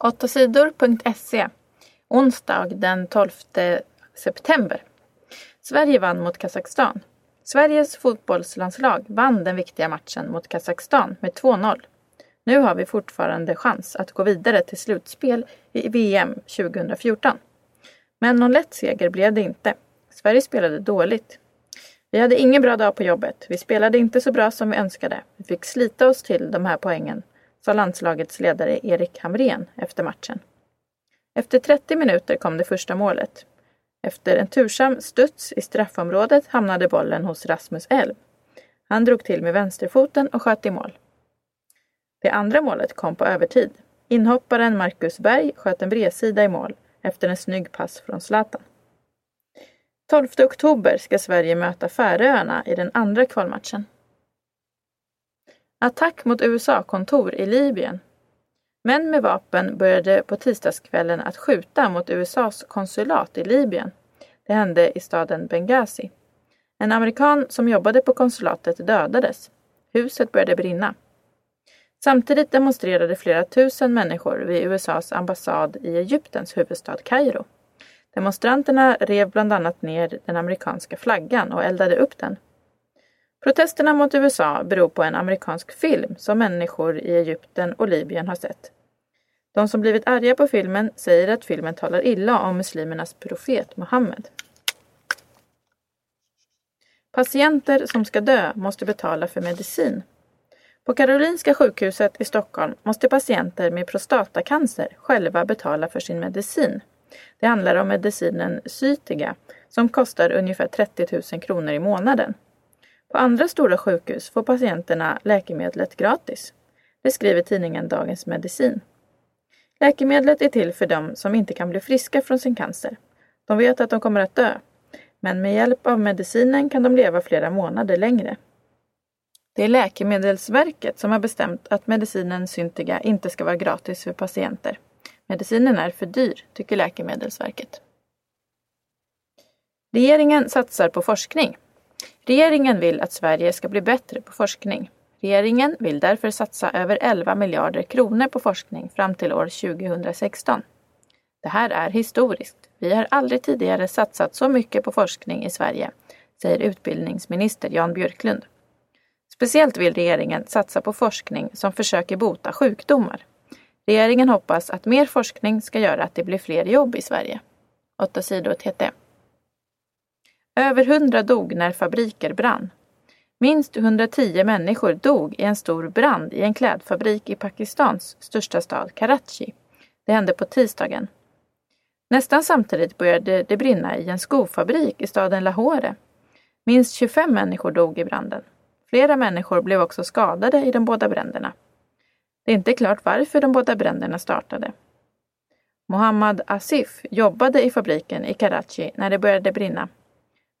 8sidor.se Onsdag den 12 september. Sverige vann mot Kazakstan. Sveriges fotbollslandslag vann den viktiga matchen mot Kazakstan med 2-0. Nu har vi fortfarande chans att gå vidare till slutspel i VM 2014. Men någon lätt seger blev det inte. Sverige spelade dåligt. Vi hade ingen bra dag på jobbet. Vi spelade inte så bra som vi önskade. Vi fick slita oss till de här poängen, sa landslagets ledare Erik Hamrén efter matchen. Efter 30 minuter kom det första målet. Efter en tursam studs i straffområdet hamnade bollen hos Rasmus Elm. Han drog till med vänsterfoten och sköt i mål. Det andra målet kom på övertid. Inhopparen Marcus Berg sköt en bredsida i mål efter en snygg pass från Zlatan. 12 oktober ska Sverige möta Färöarna i den andra kvalmatchen. Attack mot USA-kontor i Libyen. Män med vapen började på tisdagskvällen att skjuta mot USAs konsulat i Libyen. Det hände i staden Benghazi. En amerikan som jobbade på konsulatet dödades. Huset började brinna. Samtidigt demonstrerade flera tusen människor vid USAs ambassad i Egyptens huvudstad Kairo. Demonstranterna rev bland annat ner den amerikanska flaggan och eldade upp den. Protesterna mot USA beror på en amerikansk film som människor i Egypten och Libyen har sett. De som blivit arga på filmen säger att filmen talar illa om muslimernas profet Muhammed. Patienter som ska dö måste betala för medicin. På Karolinska sjukhuset i Stockholm måste patienter med prostatacancer själva betala för sin medicin. Det handlar om medicinen Zytiga som kostar ungefär 30 000 kronor i månaden. På andra stora sjukhus får patienterna läkemedlet gratis. Det skriver tidningen Dagens Medicin. Läkemedlet är till för dem som inte kan bli friska från sin cancer. De vet att de kommer att dö. Men med hjälp av medicinen kan de leva flera månader längre. Det är Läkemedelsverket som har bestämt att medicinen Syntiga inte ska vara gratis för patienter. Medicinen är för dyr, tycker Läkemedelsverket. Regeringen satsar på forskning. Regeringen vill att Sverige ska bli bättre på forskning. Regeringen vill därför satsa över 11 miljarder kronor på forskning fram till år 2016. Det här är historiskt. Vi har aldrig tidigare satsat så mycket på forskning i Sverige, säger utbildningsminister Jan Björklund. Speciellt vill regeringen satsa på forskning som försöker bota sjukdomar. Regeringen hoppas att mer forskning ska göra att det blir fler jobb i Sverige. 8 sidor TT. Över 100 dog när fabriker brann. Minst 110 människor dog i en stor brand i en klädfabrik i Pakistans största stad Karachi. Det hände på tisdagen. Nästan samtidigt började det brinna i en skofabrik i staden Lahore. Minst 25 människor dog i branden. Flera människor blev också skadade i de båda bränderna. Det är inte klart varför de båda bränderna startade. Mohammad Asif jobbade i fabriken i Karachi när det började brinna.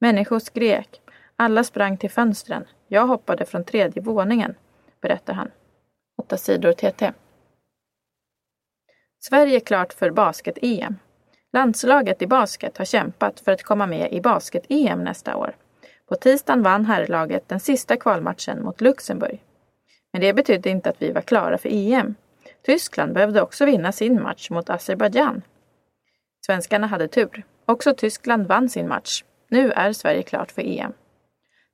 Människor skrek. Alla sprang till fönstren. Jag hoppade från tredje våningen, berättar han. 8 sidor TT. Sverige är klart för basket-EM. Landslaget i basket har kämpat för att komma med i basket-EM nästa år. På tisdagen vann herrlaget den sista kvalmatchen mot Luxemburg. Men det betydde inte att vi var klara för EM. Tyskland behövde också vinna sin match mot Azerbajdzjan. Svenskarna hade tur. Också Tyskland vann sin match. Nu är Sverige klart för EM.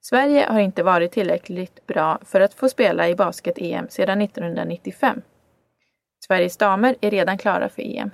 Sverige har inte varit tillräckligt bra för att få spela i basket-EM sedan 1995. Sveriges damer är redan klara för EM.